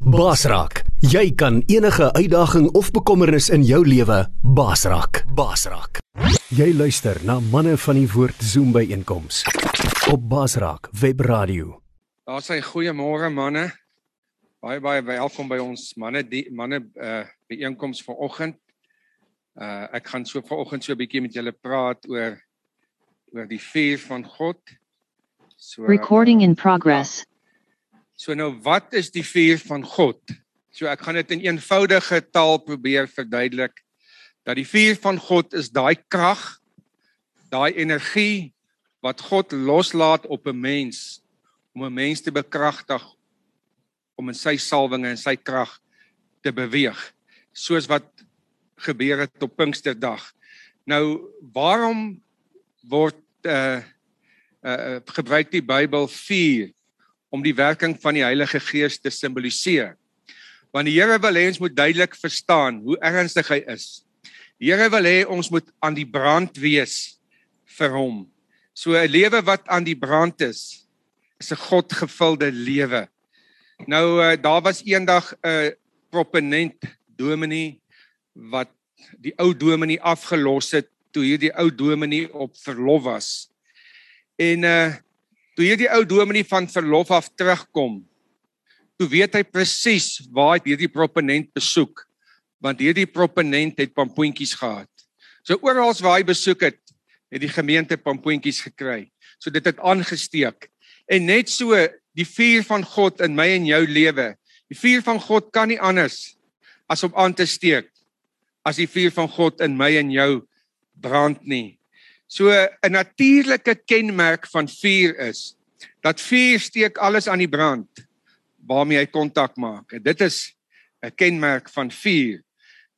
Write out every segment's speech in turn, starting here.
Basraak, jy kan enige uitdaging of bekommernis in jou lewe basraak. Basraak. Jy luister na manne van die woord Zoom by einkoms op Basraak Webradio. Daar sê goeiemôre manne. Baie baie welkom by ons manne die manne uh byeenkoms vanoggend. Uh ek gaan so vanoggend so 'n bietjie met julle praat oor oor die vuur van God. So Recording in progress. So nou wat is die vuur van God? So ek gaan dit in eenvoudige taal probeer verduidelik dat die vuur van God is daai krag, daai energie wat God loslaat op 'n mens om 'n mens te bekragtig om in sy salwinge en sy krag te beweeg, soos wat gebeur het op Pinksterdag. Nou, waarom word uh uh gebruik die Bybel vuur om die werking van die Heilige Gees te simboliseer. Want die Here wil hê ons moet duidelik verstaan hoe ernstig hy is. Die Here wil hê ons moet aan die brand wees vir hom. So 'n lewe wat aan die brand is, is 'n Godgevulde lewe. Nou uh, daar was eendag 'n uh, proponent dominee wat die ou dominee afgelos het toe hierdie ou dominee op verlof was. En uh toe hierdie ou dominee van verlof af terugkom, toe weet hy presies waar hy hierdie proponent besoek, want hierdie proponent het pampoentjies gehad. So oral waar hy besoek het, het die gemeente pampoentjies gekry. So dit het aangesteek. En net so die vuur van God in my en jou lewe. Die vuur van God kan nie anders as om aan te steek as die vuur van God in my en jou brand nie. So 'n natuurlike kenmerk van vuur is dat vuur steek alles aan die brand waarmee hy kontak maak. En dit is 'n kenmerk van vuur.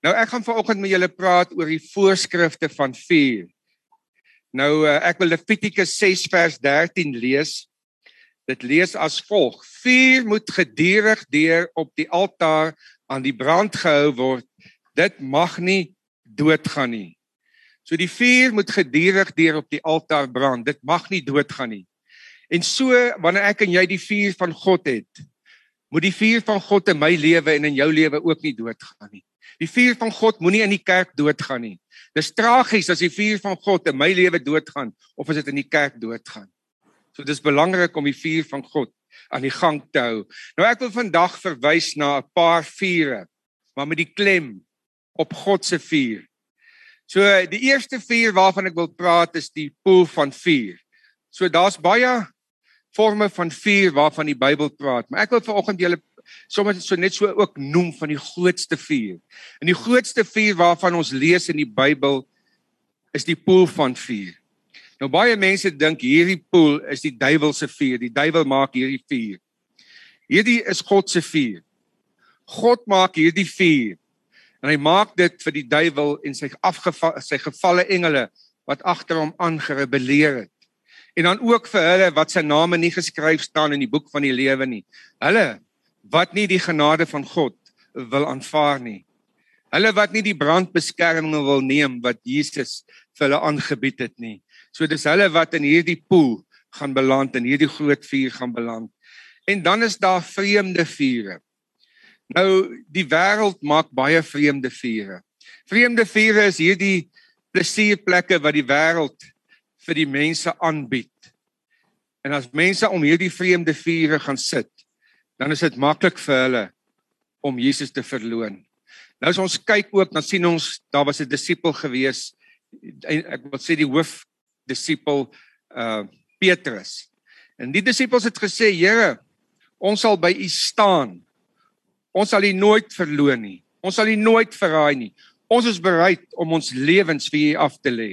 Nou ek gaan vanoggend met julle praat oor die voorskrifte van vuur. Nou eh, ek wil Levitikus 6 vers 13 lees. Dit lees as volg: Vuur moet gedurig deur op die altaar aan die brand gehou word. Dit mag nie doodgaan nie. So die vuur moet gedurig deur op die altaar brand. Dit mag nie doodgaan nie. En so wanneer ek en jy die vuur van God het, moet die vuur van God in my lewe en in jou lewe ook nie doodgaan nie. Die vuur van God moenie in die kerk doodgaan nie. Dis tragies as die vuur van God in my lewe doodgaan of as dit in die kerk doodgaan. So dis belangrik om die vuur van God aan die gang te hou. Nou ek wil vandag verwys na 'n paar vure, maar met die klem op God se vuur. So die eerste vuur waarvan ek wil praat is die poel van vuur. So daar's baie forme van vuur waarvan die Bybel praat, maar ek wil vanoggend julle sommer so net so ook noem van die grootste vuur. En die grootste vuur waarvan ons lees in die Bybel is die poel van vuur. Nou baie mense dink hierdie poel is die duiwel se vuur. Die duiwel maak hierdie vuur. Hierdie is God se vuur. God maak hierdie vuur en hy maak dit vir die duiwel en sy afgeval sy gevalle engele wat agter hom aangerebelleer het. En dan ook vir hulle wat sy name nie geskryf staan in die boek van die lewe nie. Hulle wat nie die genade van God wil aanvaar nie. Hulle wat nie die brandbeskerming wil neem wat Jesus vir hulle aangebied het nie. So dis hulle wat in hierdie poel gaan beland en hierdie groot vuur gaan beland. En dan is daar vreemde vure. Nou die wêreld maak baie vreemde vure. Vreemde vure is hierdie plesierplekke wat die wêreld vir die mense aanbied. En as mense om hierdie vreemde vure gaan sit, dan is dit maklik vir hulle om Jesus te verloon. Nou as ons kyk ook, dan sien ons daar was 'n disipel gewees en ek wil sê die hoof disipel uh Petrus. En die disippels het gesê, Here, ons sal by U staan Ons sal U nooit verloon nie. Ons sal U nooit verraai nie. Ons is bereid om ons lewens vir U af te lê.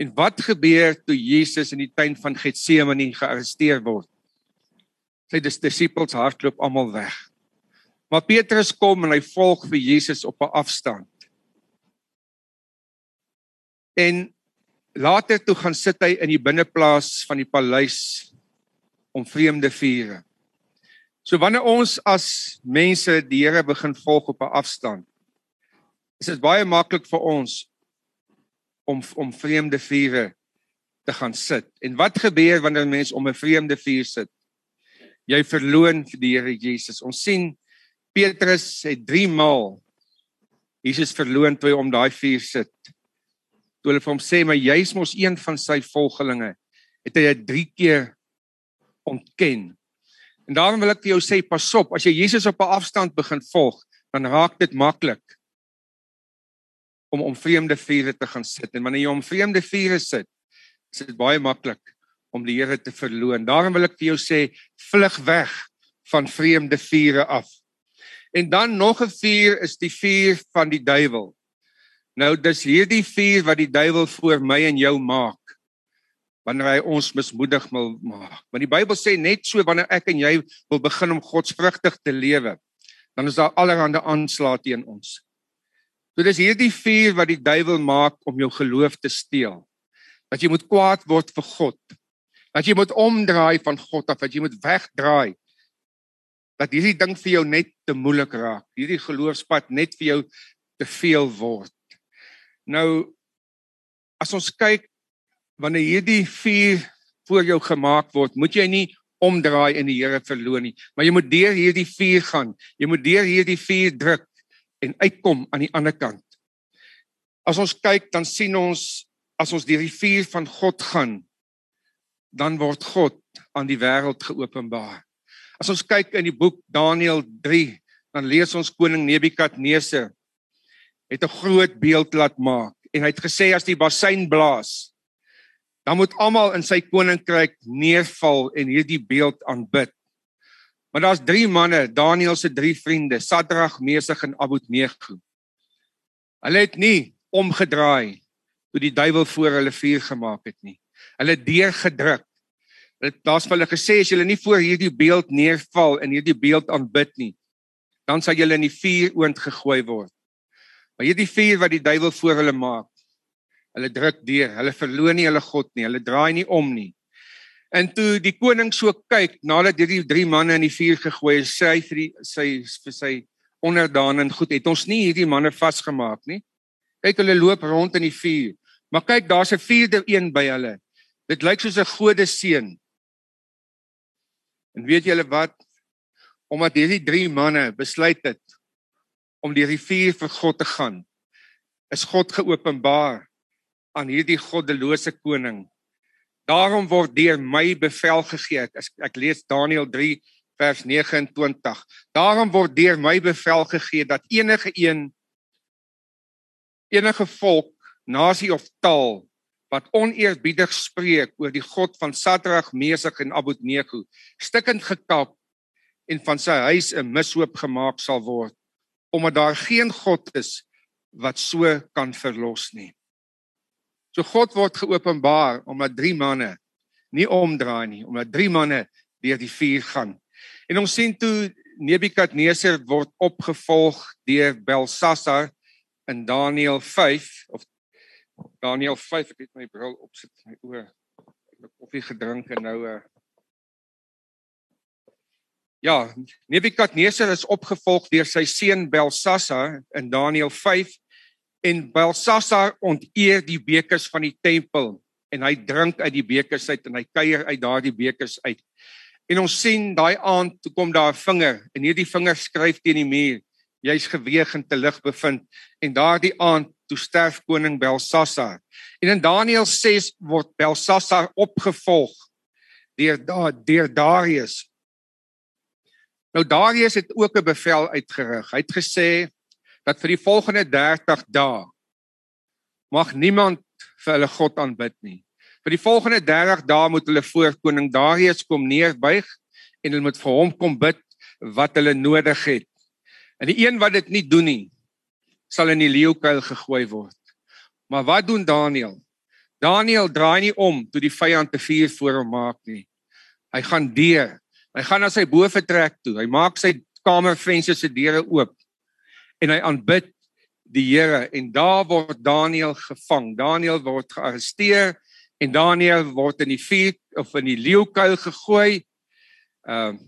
En wat gebeur toe Jesus in die tuin van Getsemane gearresteer word? Sy disippels hardloop almal weg. Maar Petrus kom en hy volg vir Jesus op 'n afstand. En later toe gaan sit hy in die binneplaas van die paleis om vreemde vure. So wanneer ons as mense die Here begin volg op 'n afstand, is dit baie maklik vir ons om om vreemde vure te gaan sit. En wat gebeur wanneer 'n mens om 'n vreemde vuur sit? Jy verloon vir die Here Jesus. Ons sien Petrus het 3 maal Jesus verloon toe hy om daai vuur sit. Toe hulle vir hom sê, "Maar jy's mos een van sy volgelinge." Het hy dit 3 keer ontken. En daarom wil ek vir jou sê, pas op, as jy Jesus op 'n afstand begin volg, dan raak dit maklik om om vreemde vure te gaan sit. En wanneer jy om vreemde vure sit, is dit baie maklik om die Here te verloon. Daarom wil ek vir jou sê, vlug weg van vreemde vure af. En dan nog 'n vuur is die vuur van die duiwel. Nou dis hierdie vuur wat die duiwel voor my en jou maak wanneer hy ons mismoedig wil maak. Want die Bybel sê net so wanneer ek en jy wil begin om godsvrugtig te lewe, dan is daar allerlei aanslae teen ons. So dis hierdie vuur wat die duiwel maak om jou geloof te steel. Dat jy moet kwaad word vir God. Dat jy moet omdraai van God af, dat jy moet wegdraai dat hierdie ding vir jou net te moeilik raak. Hierdie geloofspad net vir jou te veel word. Nou as ons kyk wanneer hierdie vuur voor jou gemaak word, moet jy nie omdraai en die Here verloon nie, maar jy moet deur hierdie vuur gaan. Jy moet deur hierdie vuur druk en uitkom aan die ander kant. As ons kyk, dan sien ons as ons deur die vuur van God gaan, dan word God aan die wêreld geopenbaar. As ons kyk in die boek Daniël 3, dan lees ons koning Nebukadneser het 'n groot beeld laat maak en hy het gesê as die bassein blaas, dan moet almal in sy koninkryk neerval en hierdie beeld aanbid. Maar daar's drie manne, Daniël se drie vriende, Sadrag, Mesig en Abednego. Hulle het nie omgedraai toe die duiwel voor hulle vuur gemaak het nie. Hulle het deurgedruk Dit daar's vir hulle gesê as julle nie voor hierdie beeld neerval en hierdie beeld aanbid nie, dan sal julle in die vuur oond gegooi word. Maar hierdie vuur wat die duiwel voor hulle maak, hulle druk deur, hulle verloon nie hulle God nie, hulle draai nie om nie. En toe die koning so kyk nadat hierdie drie manne in die vuur gegooi is, sê hy vir die sy vir sy onderdane en goed, het ons nie hierdie manne vasgemaak nie. Kyk hulle loop rond in die vuur. Maar kyk, daar's 'n vierde een by hulle. Dit lyk soos 'n gode seun. En weet julle wat? Omdat hierdie drie manne besluit het om die rivier vir God te gaan, is God geopenbaar aan hierdie goddelose koning. Daarom word deur my bevel gegee. Ek, ek lees Daniël 3 vers 29. Daarom word deur my bevel gegee dat enige een enige volk, nasie of taal wat oneerbiedig spreek oor die God van Sadrag, Mesig en Abednego, stikkend gekap en van sy huis 'n mishoop gemaak sal word, omdat daar geen God is wat so kan verlos nie. So God word geopenbaar omdat drie manne nie omdraai nie, omdat drie manne deur die vuur gaan. En ons sien toe Nebukadneser word opgevolg deur Belsasar in Daniël 5 of Daniel 5 ek het my bril opsit my oë. Ek het koffie gedrink en nou uh Ja, Nebukadneser is opgevolg deur sy seun Belsasar in Daniel 5 en Belsasar onteer die bekers van die tempel en hy drink uit die bekers uit en hy kuier uit daardie bekers uit. En ons sien daai aand toe kom daar 'n vinger en hierdie vinger skryf teen die muur. Jy's geweeg en te lig bevind en daardie aand toe sterf koning Belsasar. En in Daniël 6 word Belsasar opgevolg deur deur Darius. Nou Darius het ook 'n bevel uitgerig. Hy het gesê dat vir die volgende 30 dae mag niemand vir hulle God aanbid nie. Vir die volgende 30 dae moet hulle voor koning Darius kom neerbuig en hulle moet vir hom kom bid wat hulle nodig het. En die een wat dit nie doen nie, sal in die leeukuil gegooi word. Maar wat doen Daniël? Daniël draai nie om toe die vyand te vuur voor hom maak nie. Hy gaan deur. Hy gaan na sy boefretrek toe. Hy maak sy kamervensters se deure oop en hy aanbid die Here en daar word Daniël gevang. Daniël word gearresteer en Daniël word in die vuur of in die leeukuil gegooi. Ehm uh,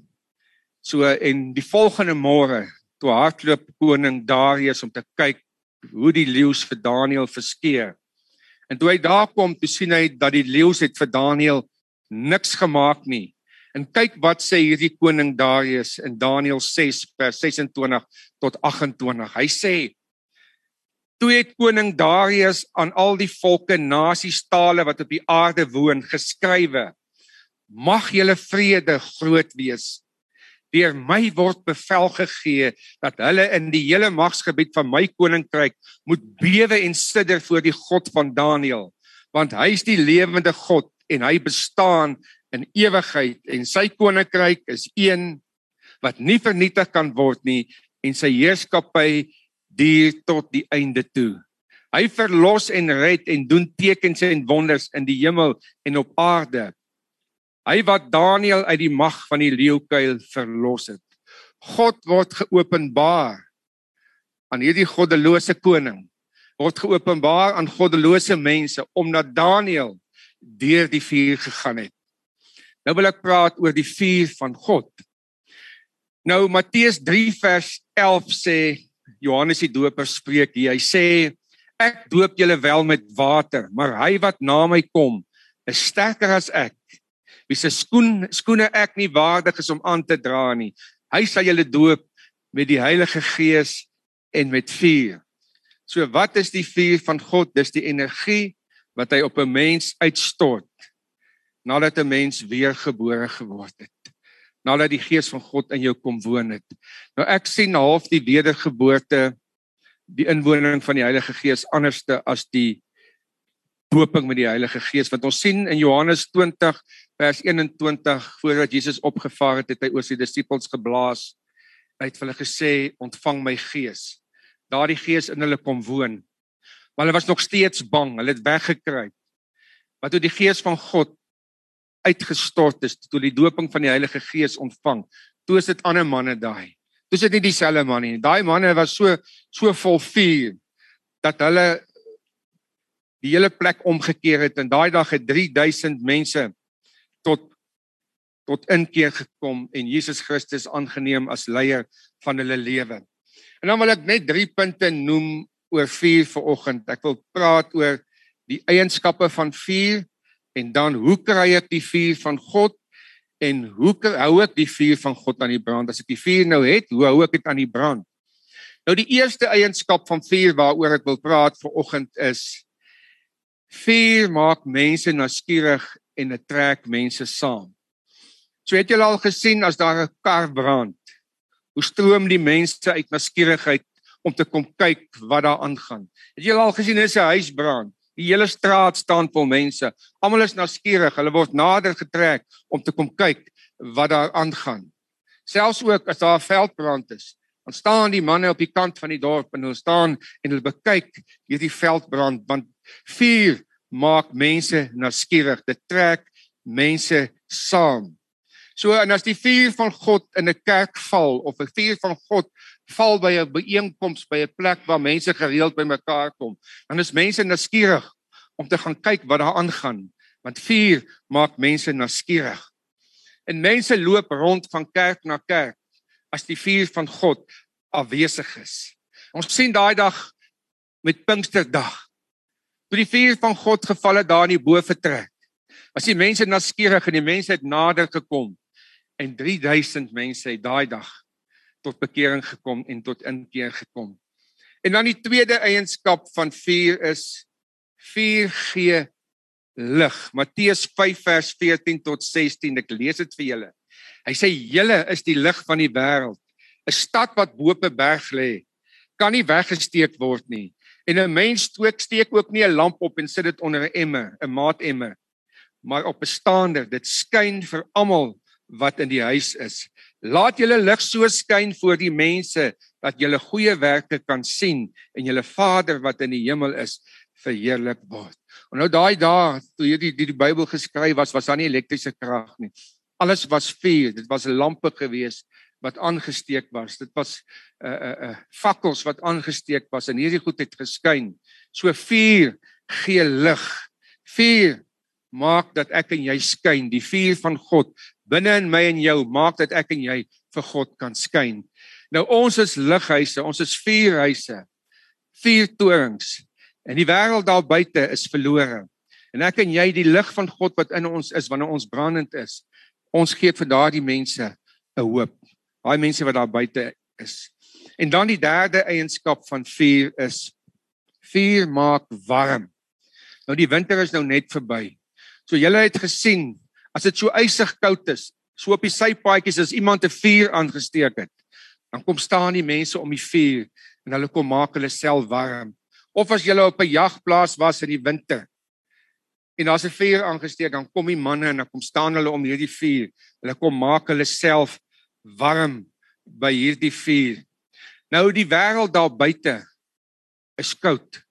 so en die volgende môre toe hardloop koning Darius om te kyk hoe die leeu's vir Daniël verskeer. En toe hy daar kom, toe sien hy dat die leeu's het vir Daniël niks gemaak nie. En kyk wat sê hierdie koning Darius in Daniël 6 vers 26 tot 28. Hy sê: Toe het koning Darius aan al die volke, nasies, tale wat op die aarde woon, geskrywe: Mag julle vrede groot wees. Deur my word bevel gegee dat hulle in die hele magsgebied van my koninkryk moet bewe en sidder voor die God van Daniël, want hy is die lewende God en hy bestaan in ewigheid en sy koninkryk is een wat nie vernietig kan word nie en sy heerskappy duur tot die einde toe. Hy verlos en red en doen tekens en wonders in die hemel en op aarde. Hy wat Daniël uit die mag van die leeukuil verlos het. God word geopenbaar aan hierdie goddelose koning. Word geopenbaar aan goddelose mense omdat Daniël deur die vuur gegaan het. Nou wil ek praat oor die vuur van God. Nou Matteus 3 vers 11 sê Johannes die Doper spreek hier. Hy sê ek doop julle wel met water, maar hy wat na my kom is sterker as ek. Wie se skoen skoene ek nie waardig is om aan te dra nie. Hy sal julle doop met die Heilige Gees en met vuur. So wat is die vuur van God? Dis die energie wat hy op 'n mens uitstort nadat 'n mens weergebore geword het. Nadat die gees van God in jou kom woon het. Nou ek sien half die wedergeboorte die inwoning van die Heilige Gees anderste as die dooping met die Heilige Gees. Want ons sien in Johannes 20 vers 21 voordat Jesus opgevaar het het hy oor sy disippels geblaas. Uit hulle gesê ontvang my gees. Daardie gees in hulle kom woon. Maar hulle was nog steeds bang. Hulle het weggekruip. Wat toe die gees van God uitgestort is toe die doping van die Heilige Gees ontvang. Toe is dit ander manne daai. Toe is dit nie dieselfde manne nie. Daai manne was so so vol vuur dat hulle die hele plek omgekeer het en daai dag het 3000 mense tot tot inkeer gekom en Jesus Christus aangeneem as leier van hulle lewe. En dan wil ek net drie punte noem oor vuur vanoggend. Ek wil praat oor die eienskappe van vuur En dan hoe kry ek die vuur van God? En hoe hou ek die vuur van God aan die brand? As ek die vuur nou het, hoe hou ek dit aan die brand? Nou die eerste eienskap van vuur waaroor ek wil praat vanoggend is vuur maak mense nuuskierig en dit trek mense saam. So het julle al gesien as daar 'n kar brand, hoe stroom die mense uit nuuskierigheid om te kom kyk wat daar aangaan. Het julle al gesien as 'n huis brand? Die hele straat staan vol mense. Almal is nuuskierig. Hulle word nader getrek om te kom kyk wat daar aangaan. Selfs ook as daar 'n veldbrand is, dan staan die manne op die kant van die dorp en hulle staan en hulle bekyk hierdie veldbrand want vuur maak mense nuuskierig. Dit trek mense saam. So en as die vuur van God in 'n kerk val of 'n vuur van God val by 'n byeenkoms by 'n plek waar mense gereeld bymekaar kom, dan is mense nuuskierig om te gaan kyk wat daar aangaan, want vuur maak mense nuuskierig. En mense loop rond van kerk na kerk as die vuur van God afwesig is. Ons sien daai dag met Pinksterdag. Toe die vuur van God geval het daar in die bo vertrek. Was die mense nuuskierig en die mense het nader gekom en 3000 mense het daai dag tot bekering gekom en tot inkeer gekom. En dan die tweede eienskap van vuur is vuur gee lig. Matteus 5 vers 14 tot 16. Ek lees dit vir julle. Hy sê julle is die lig van die wêreld. 'n Stad wat bo op 'n berg lê, kan nie weggesteek word nie. En 'n mens stook steek ook nie 'n lamp op en sit dit onder 'n emmer, 'n maatemmer, maar op 'n staander. Dit skyn vir almal wat in die huis is. Laat julle lig so skyn voor die mense dat julle goeie werke kan sien en julle Vader wat in die hemel is verheerlik word. En nou daai dae toe hierdie die, die Bybel geskryf was, was daar nie elektriese krag nie. Alles was vuur, dit was lampe gewees wat aangesteek was. Dit was 'n uh, 'n uh, uh, fakkels wat aangesteek was en hierdie goed het geskyn. So vuur gee lig. Vuur maak dat ek en jy skyn, die vuur van God binne in my en jou maak dat ek en jy vir God kan skyn. Nou ons is lighuise, ons is vuurhuise. Vuur torings. En die wêreld daar buite is verlore. En ek en jy die lig van God wat in ons is wanneer ons brandend is, ons gee vir daardie mense 'n hoop. Daai mense wat daar buite is. En dan die derde eienskap van vuur is vuur maak warm. Nou die winter is nou net verby. So julle het gesien as dit so ysig koud is, so op die sypaadjies as iemand 'n vuur aangesteek het, dan kom staan die mense om die vuur en hulle kom maak hulle self warm. Of as jy op 'n jagplaas was in die winter en daar's 'n vuur aangesteek, dan kom die manne en dan kom staan hulle om hierdie vuur. Hulle kom maak hulle self warm by hierdie vuur. Nou die wêreld daar buite is koud.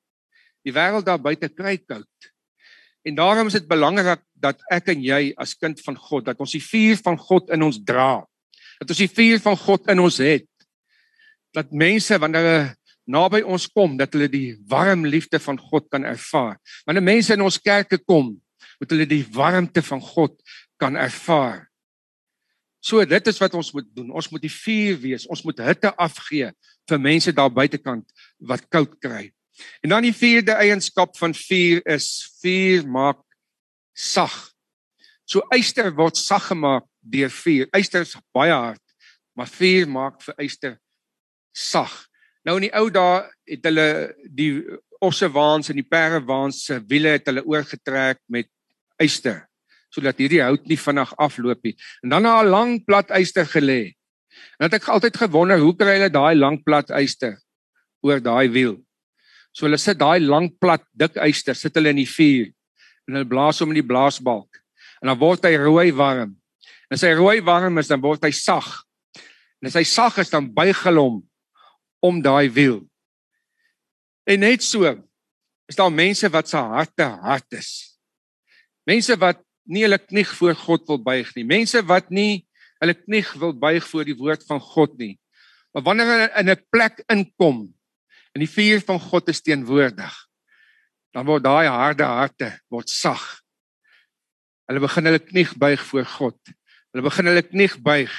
Die wêreld daar buite kry koud. En daarom is dit belangrik dat ek en jy as kind van God, dat ons die vuur van God in ons dra. Dat ons die vuur van God in ons het. Dat mense wanneer hulle naby ons kom, dat hulle die warm liefde van God kan ervaar. Wanneer mense in ons kerke kom, moet hulle die warmte van God kan ervaar. So dit is wat ons moet doen. Ons moet die vuur wees. Ons moet hitte afgee vir mense daar buitekant wat koud kry. En dan die vierde eienskap van vuur is vuur maak sag. So yster word sag gemaak deur vuur. Yster is baie hard, maar vuur maak vir yster sag. Nou in die ou dae het hulle die ossewaans en die perdewaans se wiele het hulle oorgetrek met yster sodat hierdie hout nie vinnig afloop nie. En dan na 'n lang plat yster gelê. En het ek altyd gewonder hoe kry hulle daai lang plat yster oor daai wiel? So hulle sit daai lang plat dik yster sit hulle in die vuur en hulle blaas hom in die blaasbalk. En dan word hy rooi warm. En as hy rooi warm is, dan word hy sag. En as hy sag is, dan buig hulle hom om daai wiel. En net so is daar mense wat se harte hard is. Mense wat nie hulle knie voor God wil buig nie. Mense wat nie hulle knie wil buig voor die woord van God nie. Maar wanneer hulle in 'n plek inkom en die vuur van God is teenwoordig, dan word daai harde harte word sag. Hulle begin hulle knie buig voor God. Hulle begin hulle knie buig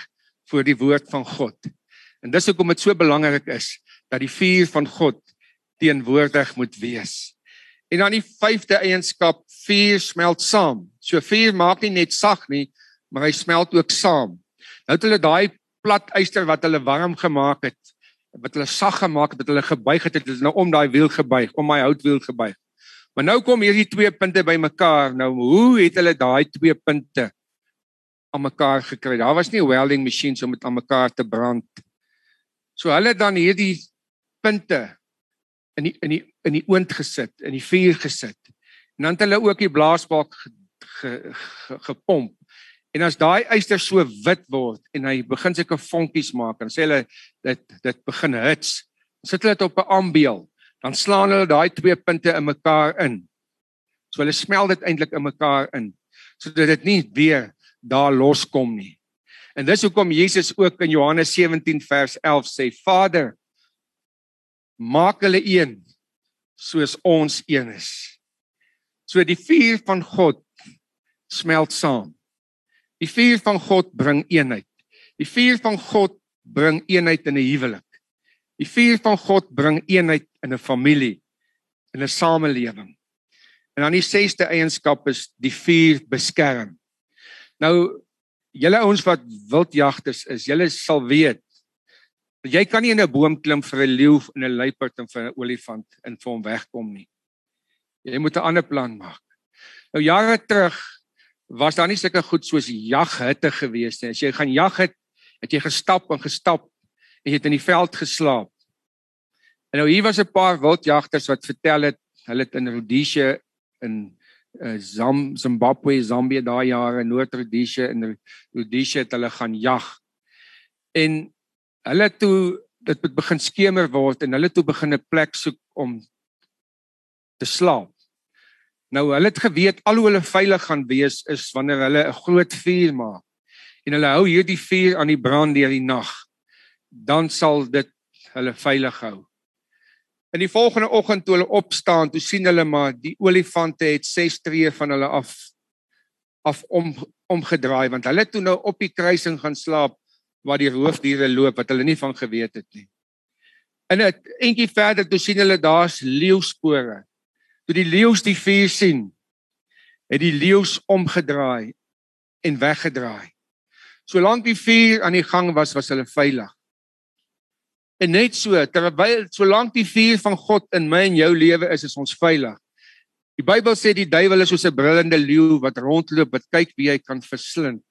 voor die woord van God. En dis hoekom dit so belangrik is dat die vuur van God teenwoordig moet wees. En dan die vyfde eienskap, vuur smelt saam. So vuur maak nie net sag nie, maar hy smelt ook saam. Nou het hulle daai plat yster wat hulle warm gemaak het, wat hulle sag gemaak het, wat hulle gebuig het, het hulle nou om daai wiel gebuig, om my houtwiel gebuig. Maar nou kom hierdie twee punte bymekaar. Nou hoe het hulle daai twee punte aan mekaar gekry? Daar was nie welding machines om dit aan mekaar te brand. So hulle dan hierdie punte in die in die in die oond gesit, in die vuur gesit. En dan het hulle ook die blaasbalk ge, ge, ge, gepomp En as daai yster so wit word en hy begin sulke vonkies maak en sê hulle dit dit begin hits, sit hulle dit op 'n ambeel, dan slaan hulle daai twee punte in mekaar in. So hulle smelt dit eintlik in mekaar in sodat dit nie weer daar loskom nie. En dis hoekom Jesus ook in Johannes 17 vers 11 sê: Vader, maak hulle een soos ons een is. So die vuur van God smelt saam. Die vuur van God bring eenheid. Die vuur van God bring eenheid in 'n huwelik. Die vuur van God bring eenheid in 'n familie, in 'n samelewing. En dan die sesde eienskap is die vuur beskerm. Nou julle ouens wat wildjagters is, julle sal weet jy kan nie in 'n boom klim vir 'n leeu en 'n luiperd en vir 'n olifant en vir hom wegkom nie. Jy moet 'n ander plan maak. Nou jare terug was daar nie sulke goed soos jaghitte gewees nie. As jy gaan jag het, het jy gestap en gestap en jy het in die veld geslaap. En nou hier was 'n paar wildjagters wat vertel het hulle het in Rhodesia in uh, Zam Zimbabwe, Zambia daai jare in Noord-Rhodesia en Rhodesia het hulle gaan jag. En hulle toe dit begin skemer word en hulle toe begin 'n plek soek om te slaap. Nou hulle het geweet al hoe hulle veilig gaan wees is wanneer hulle 'n groot vuur maak. En hulle hou hierdie vuur aan die brand deur die nag. Dan sal dit hulle veilig hou. In die volgende oggend toe hulle opstaan, toe sien hulle maar die olifante het 6 tree van hulle af af om omgedraai want hulle toe nou op die kruising gaan slaap waar die roofdiere loop wat hulle nie van geweet het nie. In 'n entjie verder toe sien hulle daar's leeuspore Toe die leeu's die vuur sien, het die leeu's omgedraai en weggedraai. Solank die vuur aan die gang was, was hulle veilig. En net so, terwyl solank die vuur van God in my en jou lewe is, is ons veilig. Die Bybel sê die duiwel is soos 'n brullende leeu wat rondloop, wat kyk wie hy kan verslind.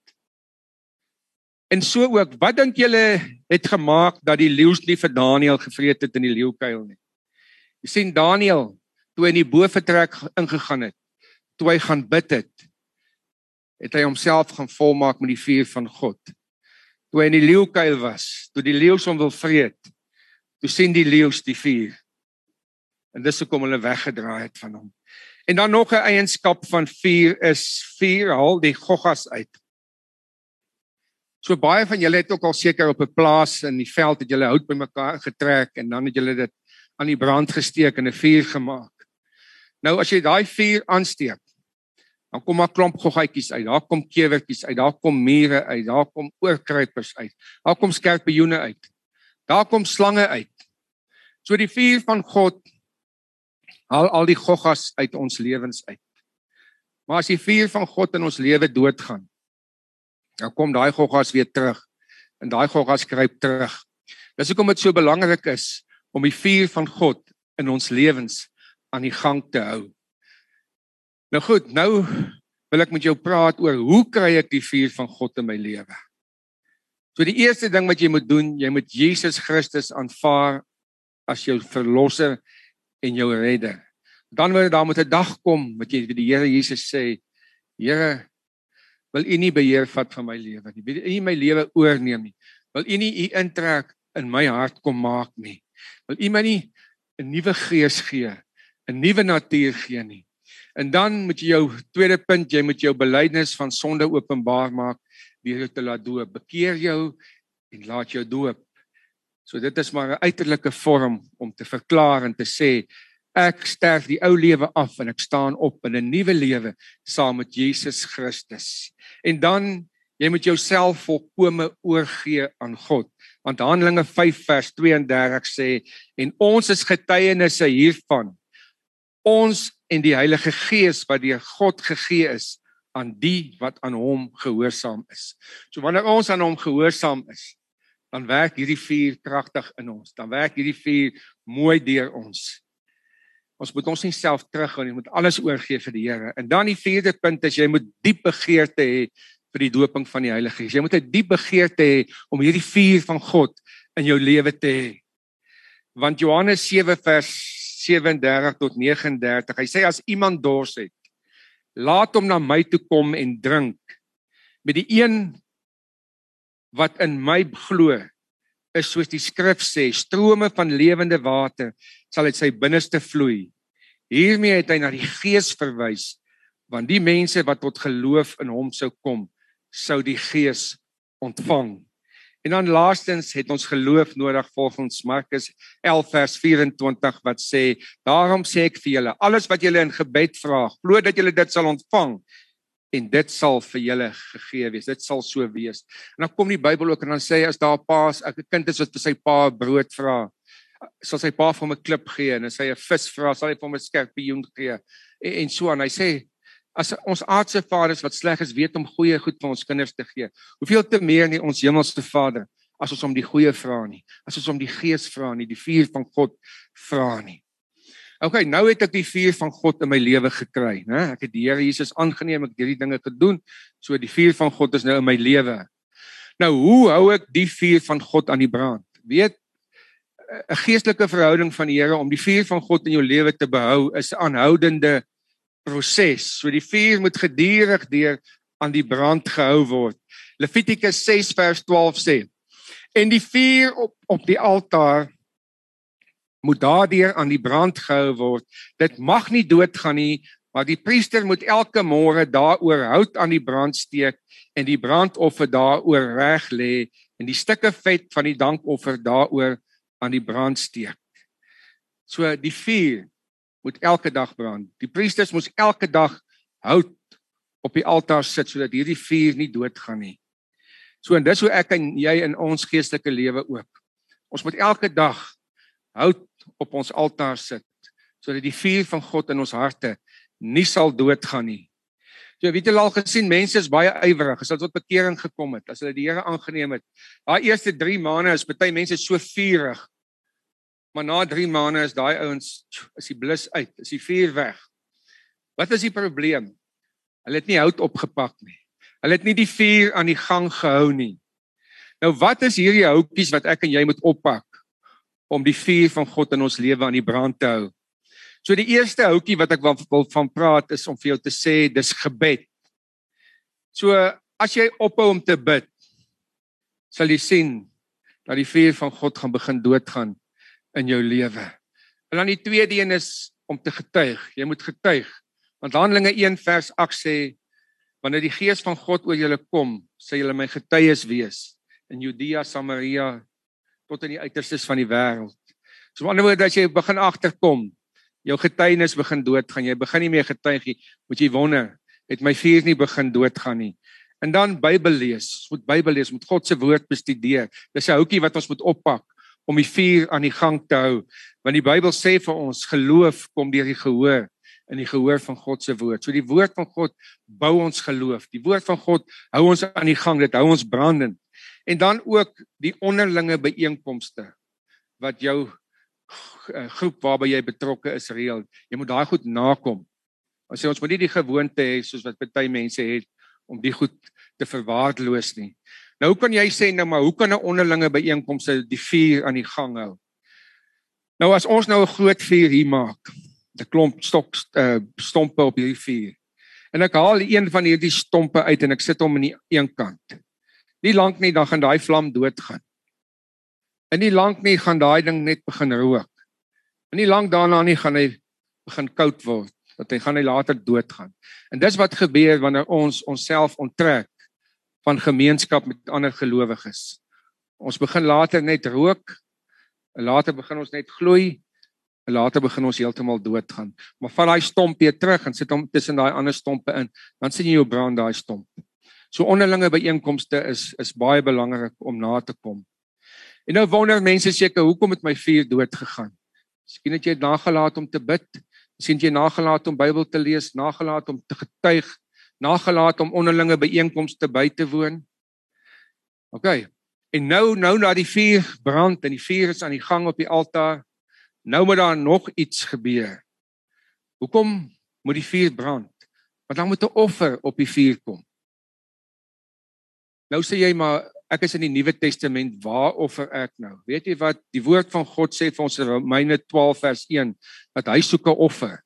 En so ook, wat dink julle het gemaak dat die leeu's nie vir Daniël gevreet het in die leeukuil nie? Jy sien Daniël toe hy in die boefretrek ingegaan het, toe hy gaan bid het, het hy homself gaan volmaak met die vuur van God. Toe hy in die leeukuil was, toe die leeu's hom wil vreet, toe sien die leeu's die vuur. En dis hoekom hulle weggedraai het van hom. En dan nog 'n eienskap van vuur is vuur haal die goggas uit. So baie van julle het ook al seker op 'n plaas in die veld het julle hout bymekaar getrek en dan het julle dit aan die brand gesteek en 'n vuur gemaak. Nou as jy daai vuur aansteek, dan kom maar klomp goggetjies uit. Daar kom kewertjies uit, daar kom mure uit, daar kom oorkruipers uit. Daar kom skerpioene uit. Daar kom slange uit. So die vuur van God haal al die goggas uit ons lewens uit. Maar as die vuur van God in ons lewe doodgaan, dan kom daai goggas weer terug en daai goggas kruip terug. Dis hoekom dit so belangrik is om die vuur van God in ons lewens aan die gang te hou. Nou goed, nou wil ek met jou praat oor hoe kry ek die vuur van God in my lewe? So die eerste ding wat jy moet doen, jy moet Jesus Christus aanvaar as jou verlosser en jou redder. Dan word daar met 'n dag kom wat jy vir die Here Jesus sê, Here, wil U nie beheer vat van my lewe nie. Wil U my lewe oorneem nie. Wil U nie U intrek in my hart kom maak nie. Wil U my nie 'n nuwe gees gee, 'n nuwe natuur gee nie. En dan moet jy jou tweede punt, jy moet jou belydenis van sonde openbaar maak deur jou te laat doop. Bekeer jou en laat jou doop. So dit is maar 'n uiterlike vorm om te verklaar en te sê ek sterf die ou lewe af en ek staan op in 'n nuwe lewe saam met Jesus Christus. En dan jy moet jouself volkome oorgee aan God. Want Handelinge 5 vers 32 sê en ons is getuienisse hiervan. Ons en die Heilige Gees wat deur God gegee is aan die wat aan hom gehoorsaam is. So wanneer ons aan hom gehoorsaam is, dan werk hierdie vuur kragtig in ons. Dan werk hierdie vuur mooi deur ons. Ons moet ons nie self terughou nie, moet alles oorgee vir die Here. En dan die vierde punt is jy moet diep begeerte hê vir die doping van die Heilige Gees. Jy moet 'n diep begeerte hê om hierdie vuur van God in jou lewe te hê. Want Johannes 7 vers 37 tot 39, hy sê as iemand dors het, laat hom na my toe kom en drink. Met die een wat in my glo, is soos die skrif sê, strome van lewende water sal uit sy binneste vloei. Hiermee het hy na die Gees verwys, want die mense wat tot geloof in hom sou kom, sou die Gees ontvang. En dan laastens het ons geloof nodig volgens Markus 11 vers 24 wat sê: "Daarom sê ek vir julle, alles wat julle in gebed vra, glo dat julle dit sal ontvang en dit sal vir julle gegee wees. Dit sal so wees. En dan kom die Bybel ook en dan sê as daar 'n pa, 'n kind is wat vir sy pa brood vra, sal sy pa vir hom 'n klip gee en as hy 'n vis vra, sal hy vir hom 'n skorpioen gee. En, en so aan. Hy sê as ons aardse vaders wat sleg is, weet om goeie goed vir ons kinders te gee. Hoeveel te meer nie ons hemelse Vader as ons om die goeie vra nie, as ons om die gees vra nie, die vuur van God vra nie. Okay, nou het ek die vuur van God in my lewe gekry, né? Ek het die Here Jesus aangeneem, ek het hierdie dinge gedoen. So die vuur van God is nou in my lewe. Nou, hoe hou ek die vuur van God aan die brand? Weet 'n geestelike verhouding van die Here om die vuur van God in jou lewe te behou is 'n aanhoudende proses. So die vuur moet gedurig deur aan die brand gehou word. Levitikus 6 vers 12 sê: "En die vuur op op die altaar moet daardeur aan die brand gehou word. Dit mag nie doodgaan nie, maar die priester moet elke môre daaroor hout aan die brand steek en die brandoffer daaroor reg lê en die stukke vet van die dankoffer daaroor aan die brand steek. So die vuur moet elke dag brand. Die priesters moet elke dag hout op die altaar sit sodat hierdie vuur nie doodgaan nie. So en dis hoe ek en jy in ons geestelike lewe ook. Ons moet elke dag hout op ons altaar sit sodat die vuur van God in ons harte nie sal doodgaan nie. So weet julle al gesien mense is baie ywerig as hulle tot bekering gekom het, as hulle die Here aangeneem het. Daai eerste 3 maande is baie mense so vurig. Maar na 3 maande is daai ouens is die blus uit, is die vuur weg. Wat is die probleem? Hulle het nie hout opgepak nie. Hulle het nie die vuur aan die gang gehou nie. Nou wat is hierdie houtjies wat ek en jy moet oppak om die vuur van God in ons lewe aan die brand te hou? So die eerste houtjie wat ek wil, van praat is om vir jou te sê dis gebed. So as jy ophou om te bid, sal jy sien dat die vuur van God gaan begin doodgaan in jou lewe. En dan die tweede een is om te getuig. Jy moet getuig. Want Handelinge 1 vers 8 sê wanneer die gees van God oor julle kom, sê julle my getuies wees in Judea, Samaria tot in die uiterstes van die wêreld. So aan die ander woord as jy begin agterkom, jou getuienis begin doodgaan, jy begin nie meer getuig nie, moet jy wonder, het my vuur nie begin doodgaan nie. En dan Bybel lees, moet Bybel lees, moet God se woord bestudeer. Dis 'n houtjie wat ons moet oppak om die vuur aan die gang te hou. Want die Bybel sê vir ons geloof kom deur die gehoor in die gehoor van God se woord. So die woord van God bou ons geloof. Die woord van God hou ons aan die gang, dit hou ons brandend. En dan ook die onderlinge byeenkomste wat jou eh, groep waarby jy betrokke is reël. Jy moet daai goed nakom. Ons sê ons moet nie die gewoonte hê soos wat baie mense het om die goed te verwaarloos nie. Nou kan jy sê nou maar hoe kan 'n onderlinge byeenkomste die vuur aan die gang hou? Nou as ons nou 'n groot vuur hier maak, 'n klomp stok uh, stompe op hierdie vuur. En ek haal een van hierdie stompe uit en ek sit hom aan die een kant. Nie lank nie dan gaan daai vlam doodgaan. En nie lank nie gaan daai ding net begin rook. En nie lank daarna nie gaan hy begin koud word dat hy gaan hy later doodgaan. En dis wat gebeur wanneer ons onsself onttrek van gemeenskap met ander gelowiges. Ons begin later net rook. Later begin ons net gloei later begin ons heeltemal doodgaan. Maar vat daai stomp weer terug en sit hom tussen daai ander stompe in. Dan sien jy hoe brand daai stomp. So onderlinge byeenkomste is is baie belangrik om na te kom. En nou wonder mense seker hoekom het my vuur dood gegaan? Miskien het jy nagelaat om te bid, miskien het jy nagelaat om Bybel te lees, nagelaat om te getuig, nagelaat om onderlinge byeenkomste by te woon. OK. En nou nou na die vuur brand en die vuur is aan die gang op die altaar, Nou moet daar nog iets gebeur. Hoekom moet die vuur brand? Want dan moet 'n offer op die vuur kom. Nou sê jy maar ek is in die Nuwe Testament, waar offer ek nou? Weet jy wat die woord van God sê vir ons in Romeine 12 vers 1 dat hy soek 'n offer.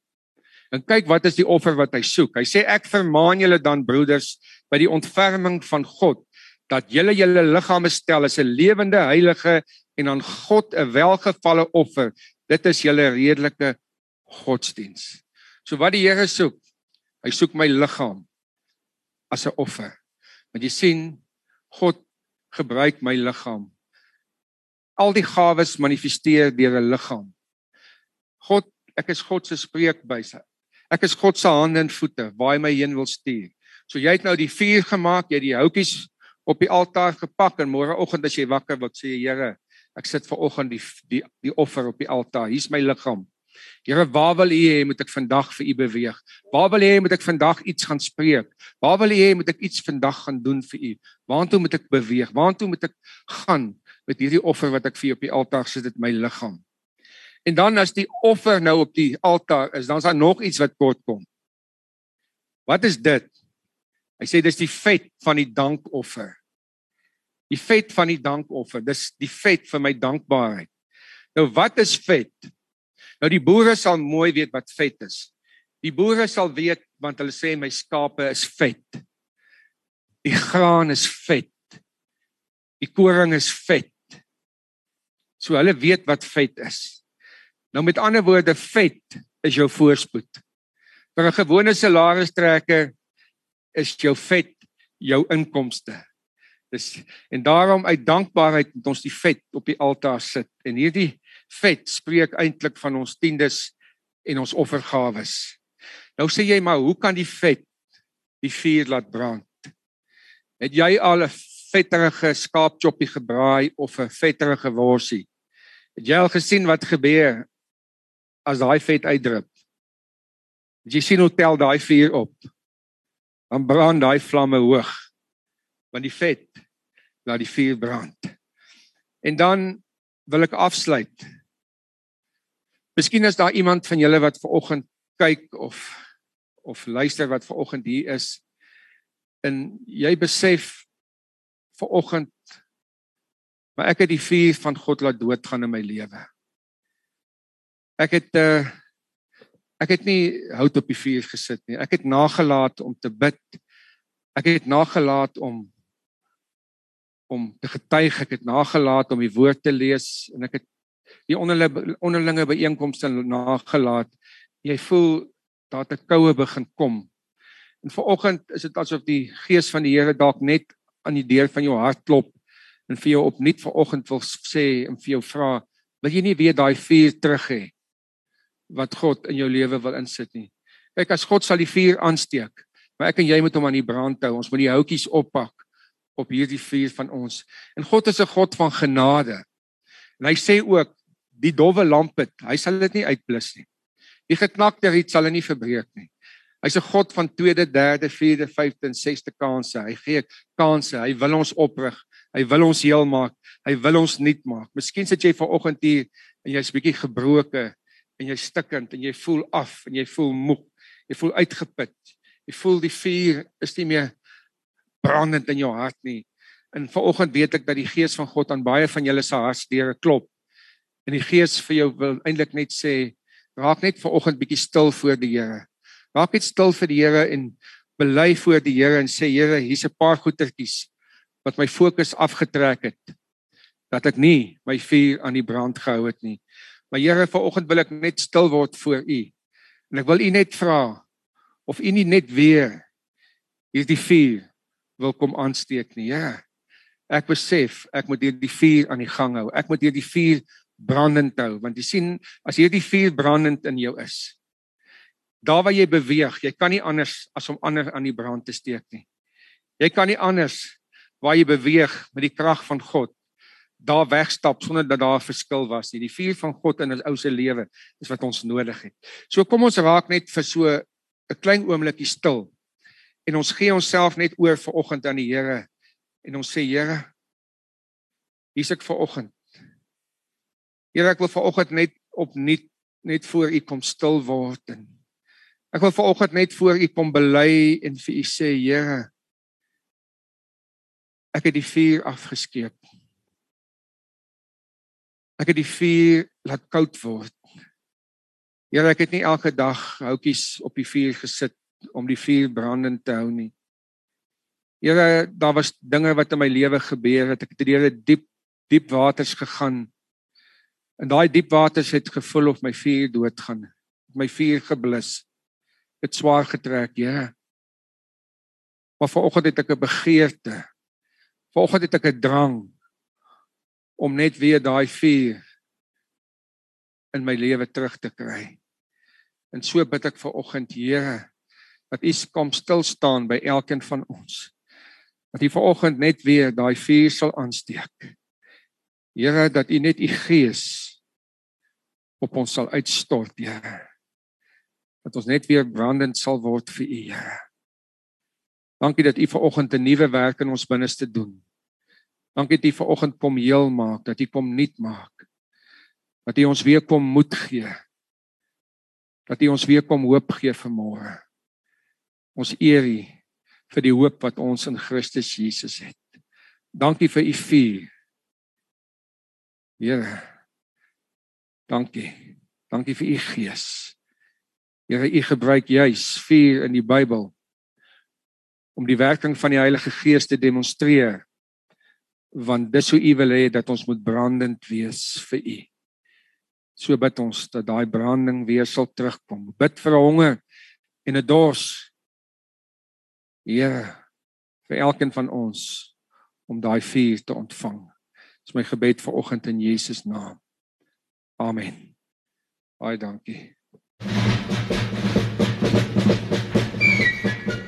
En kyk wat is die offer wat hy soek? Hy sê ek vermaan julle dan broeders by die ontferming van God dat julle julle liggame stel as 'n lewende heilige en aan God 'n welgevalle offer Dit is julle redelike godsdiens. So wat die Here soek, hy soek my liggaam as 'n offer. Want jy sien, God gebruik my liggaam. Al die gawes manifesteer deur 'n liggaam. God, ek is God se spreekbuis. Ek is God se hande en voete waar hy my heen wil stuur. So jy het nou die vuur gemaak, jy het die houtjies op die altaar gepak en môreoggend as jy wakker word, sê jy Here, Ek sit ver oggend die die die offer op die altaar. Hier's my liggaam. Here, waar wil U hê moet ek vandag vir U beweeg? Waar wil U hê moet ek vandag iets gaan spreek? Waar wil U hê moet ek iets vandag gaan doen vir U? Waartoe moet ek beweeg? Waartoe moet ek gaan met hierdie offer wat ek vir U op die altaar sit met my liggaam? En dan as die offer nou op die altaar is, dan is daar nog iets wat kort kom. Wat is dit? Hy sê dis die vet van die dankoffer. Die vet van die dankoffer, dis die vet vir my dankbaarheid. Nou wat is vet? Nou die boere sal mooi weet wat vet is. Die boere sal weet want hulle sê my skape is vet. Die graan is vet. Die koring is vet. So hulle weet wat vet is. Nou met ander woorde vet is jou voorspoed. Vir 'n gewone salaris-trekker is jou vet jou inkomste. Dis en daarom uit dankbaarheid moet ons die vet op die altaar sit. En hierdie vet spreek eintlik van ons tiendes en ons offergawes. Nou sê jy maar hoe kan die vet die vuur laat brand? Het jy al 'n vetterige skaapchoppie gebraai of 'n vetterige worsie? Het jy al gesien wat gebeur as daai vet uitdrup? Het jy sien hoe tel daai vuur op? dan brand daai vlamme hoog. Want die vet laat die vuur brand. En dan wil ek afsluit. Miskien is daar iemand van julle wat ver oggend kyk of of luister wat ver oggend hier is en jy besef ver oggend maar ek het die vuur van God laat doodgaan in my lewe. Ek het uh ek het nie hout op die vuur gesit nie. Ek het nagelaat om te bid. Ek het nagelaat om om te getuig, ek het nagelaat om die woord te lees en ek het die onderlinge onderlinge byeenkomste nagelaat. Jy voel daar 'n koue begin kom. En vanoggend is dit asof die gees van die Here dalk net aan die deur van jou hart klop en vir jou opnuut vanoggend wil sê en vir jou vra, wil jy nie weer daai vuur terug hê wat God in jou lewe wil insit nie. Kyk as God sal die vuur aansteek, maar ek en jy moet hom aan die brand hou. Ons moet die houtjies oppak op hierdie vuur van ons. En God is 'n God van genade. En hy sê ook die dowwe lamp het, hy sal dit nie uitblus nie. Die geknakte riet sal hy nie verbreek nie. Hy's 'n God van tweede, derde, vierde, vyfde en sesde kansse. Hy gee kansse. Hy wil ons oprig. Hy wil ons heel maak. Hy wil ons nuut maak. Miskien sit jy ver oggend hier en jy's bietjie gebroke en jy's stikkend en jy voel af en jy voel moeg. Jy voel uitgeput. Jy voel die vuur is nie meer brandend in jou hart nie. En vanoggend weet ek dat die gees van God aan baie van julle se hartsdeure klop. En die gees vir jou wil eintlik net sê, raak net vanoggend bietjie stil voor die Here. Raak net stil vir die Here en bely voor die Here en sê Here, hier's 'n paar goetertjies wat my fokus afgetrek het dat ek nie my vuur aan die brand gehou het nie. Maar Here, vanoggend wil ek net stil word voor U. En ek wil U net vra of U nie net weer hierdie vuur wil kom aansteek nie. Ja. Ek besef ek moet hierdie vuur aan die gang hou. Ek moet hierdie vuur brandend hou want jy sien as hierdie vuur brandend in jou is. Daar waar jy beweeg, jy kan nie anders as om ander aan die brand te steek nie. Jy kan nie anders waar jy beweeg met die krag van God daar wegstap sonder dat daar 'n verskil was nie. Die vuur van God in ons ou se lewe is wat ons nodig het. So kom ons raak net vir so 'n klein oombliekie stil en ons gee onsself net oor vir oggend aan die Here en ons sê Here hier's ek vir oggend. Here ek wil vir oggend net opnuut net voor u kom stil word en ek wil vir oggend net voor u kom bely en vir u sê Here ek het die vuur afgeskeep. Ek het die vuur laat koud word. Here ek het nie elke dag houtjies op die vuur gesit om die vuur brandend te hou nie. Here, daar was dinge wat in my lewe gebeur het. Ek het deur diep diep waters gegaan. En daai diep waters het gevoel of my vuur doodgaan. My vuur geblus. Dit swaar getrek, Here. Maar vanoggend het ek 'n begeerte. Vanoggend het ek 'n drang om net weer daai vuur in my lewe terug te kry. En so bid ek vir oggend, Here, dat U kom stil staan by elkeen van ons. Dat U vanoggend net weer daai vuur sal aansteek. Here, dat U net U gees op ons sal uitstort, Here. Dat ons net weer brandend sal word vir U, Here. Dankie dat U vanoggend 'n nuwe werk in ons binneste doen. Dankie dat U vanoggend kom heel maak, dat U kom nuut maak. Dat U ons weer kom moed gee. Dat U ons weer kom hoop gee vir môre. Ons eer U vir die hoop wat ons in Christus Jesus het. Dankie vir U vuur. Here. Dankie. Dankie vir U gees. Here, U gebruik juis vuur in die Bybel om die werking van die Heilige Gees te demonstreer. Want dis hoe U wil hê dat ons moet brandend wees vir U. So bid ons dat daai branding weer sal terugkom. Bid vir honger en 'n dors Here vir elkeen van ons om daai vuur te ontvang. Dis my gebed vir oggend in Jesus naam. Amen. Baie dankie.